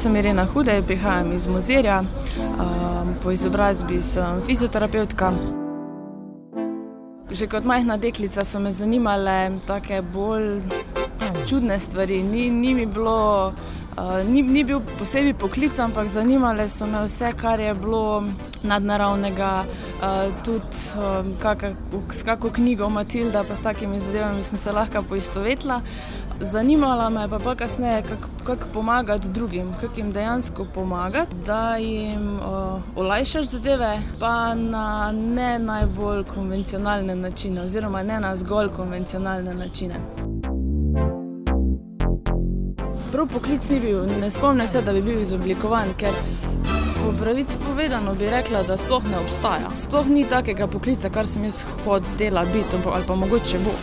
sem Irena Hude, prihajam iz Mozirja, po izobrazbi sem fizioterapeutka. Že kot majhna deklica so me zanimale tako bolj čudne stvari. Ni, ni mi bilo, uh, ni, ni bil posebej poklic, ampak zanimale so me vse, kar je bilo nadnaravnega. Uh, tudi um, kaka, s kakšno knjigo Matilda, pa s takimi zadevami sem se lahko poistovetila. Zanimala me pa, pa kasneje, kako kak pomagati drugim, kako jim dejansko pomagati, da jim uh, olajšaš zadeve, pa na ne najbolj konvencionalne načine, oziroma ne na zgolj konvencionalne načine. Prav poklic ni bil, ne spomnim se, da bi bil izoblikovan, ker po pravici povedano bi rekla, da sploh ne obstaja. Sploh ni takega poklica, kar sem jaz hodila biti ali pa mogoče bo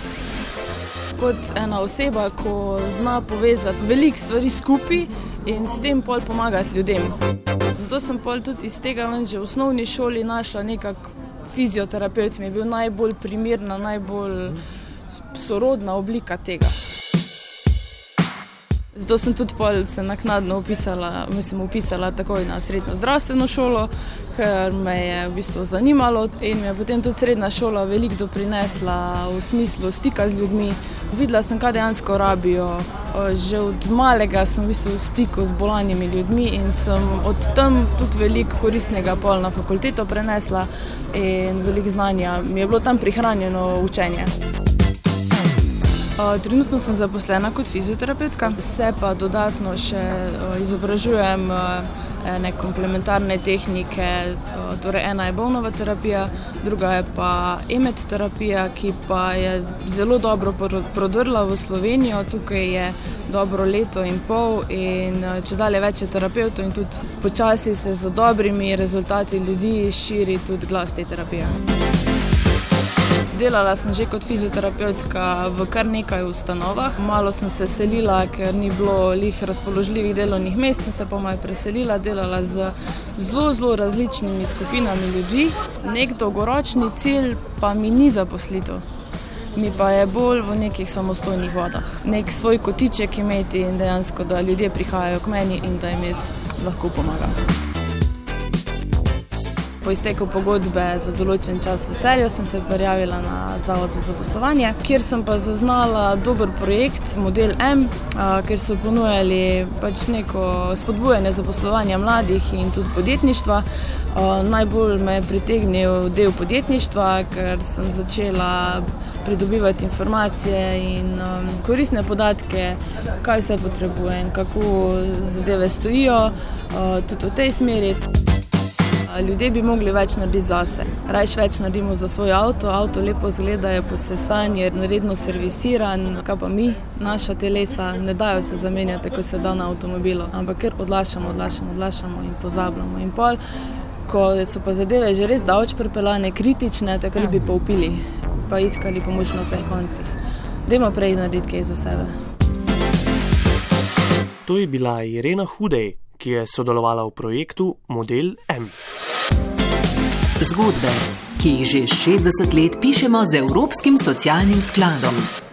kot ena oseba, ko zna povezati veliko stvari skupaj in s tem pol pomagati ljudem. Zato sem pol tudi iz tega ven že v osnovni šoli našla nekak fizioterapeut, mi je bil najbolj primerna, najbolj sorodna oblika tega. Zato sem tudi se naknadno upisala, mislim, upisala takoj na srednjo zdravstveno šolo, ker me je v bistvu zanimalo in mi je potem tudi srednja šola veliko doprinesla v smislu stika z ljudmi. Videla sem, kaj dejansko rabijo. Že od malega sem v bistvu v stiku z bolanimi ljudmi in sem od tam tudi veliko koristnega pol na fakulteto prenesla in veliko znanja mi je bilo tam prihranjeno učenje. Trenutno sem zaposlena kot fizioterapeutka, se pa dodatno še izobražujem ene komplementarne tehnike. Torej ena je bolnova terapija, druga je pa emet terapija, ki pa je zelo dobro prodrla v Slovenijo. Tukaj je dobro leto in pol in če dalje več je terapeutov in tudi počasi se z dobrimi rezultati ljudi širi tudi glas te terapije. Delala sem že kot fizioterapeutka v kar nekaj ustanovah. Malo sem se selila, ker ni bilo lih razpoložljivih delovnih mest, sem se pa malo preselila, delala z zelo, zelo različnimi skupinami ljudi. Nek dolgoročni cilj pa mi ni zaposlitev. Mi pa je bolj v nekih samostojnih vodah. Nek svoj kotiček imeti in dejansko, da ljudje prihajajo k meni in da jim jaz lahko pomagam po izteku pogodbe za določen čas v celju, sem se prijavila na Zavod za zaposlovanje, kjer sem pa zaznala dober projekt, model M, kjer so ponujali pač neko spodbujanje zaposlovanja mladih in tudi podjetništva. Najbolj me je pritegnil del podjetništva, ker sem začela pridobivati informacije in koristne podatke, kaj vse potrebujem, kako zadeve stojijo, tudi v tej smeri. Ljudje bi mogli več narediti zase. Rajš več naredimo za svoj avto, avto lepo zgleda, je posesan, je redno servisiran. Kaj pa mi, naša telesa, ne dajo se zamenjati, kot se da na avtomobilu, ampak ker odlašamo, odlašamo, odlašamo in pozabljamo. In pol, ko so pa zadeve že res davč prepeljane, kritične, takrat bi pa upili, pa iskali pomoč na vseh koncih. Dajmo prej narediti kaj za sebe. To je bila Irena Hudej, ki je sodelovala v projektu Model M. Zgodbe, ki jih že 60 let pišemo z Evropskim socialnim skladom.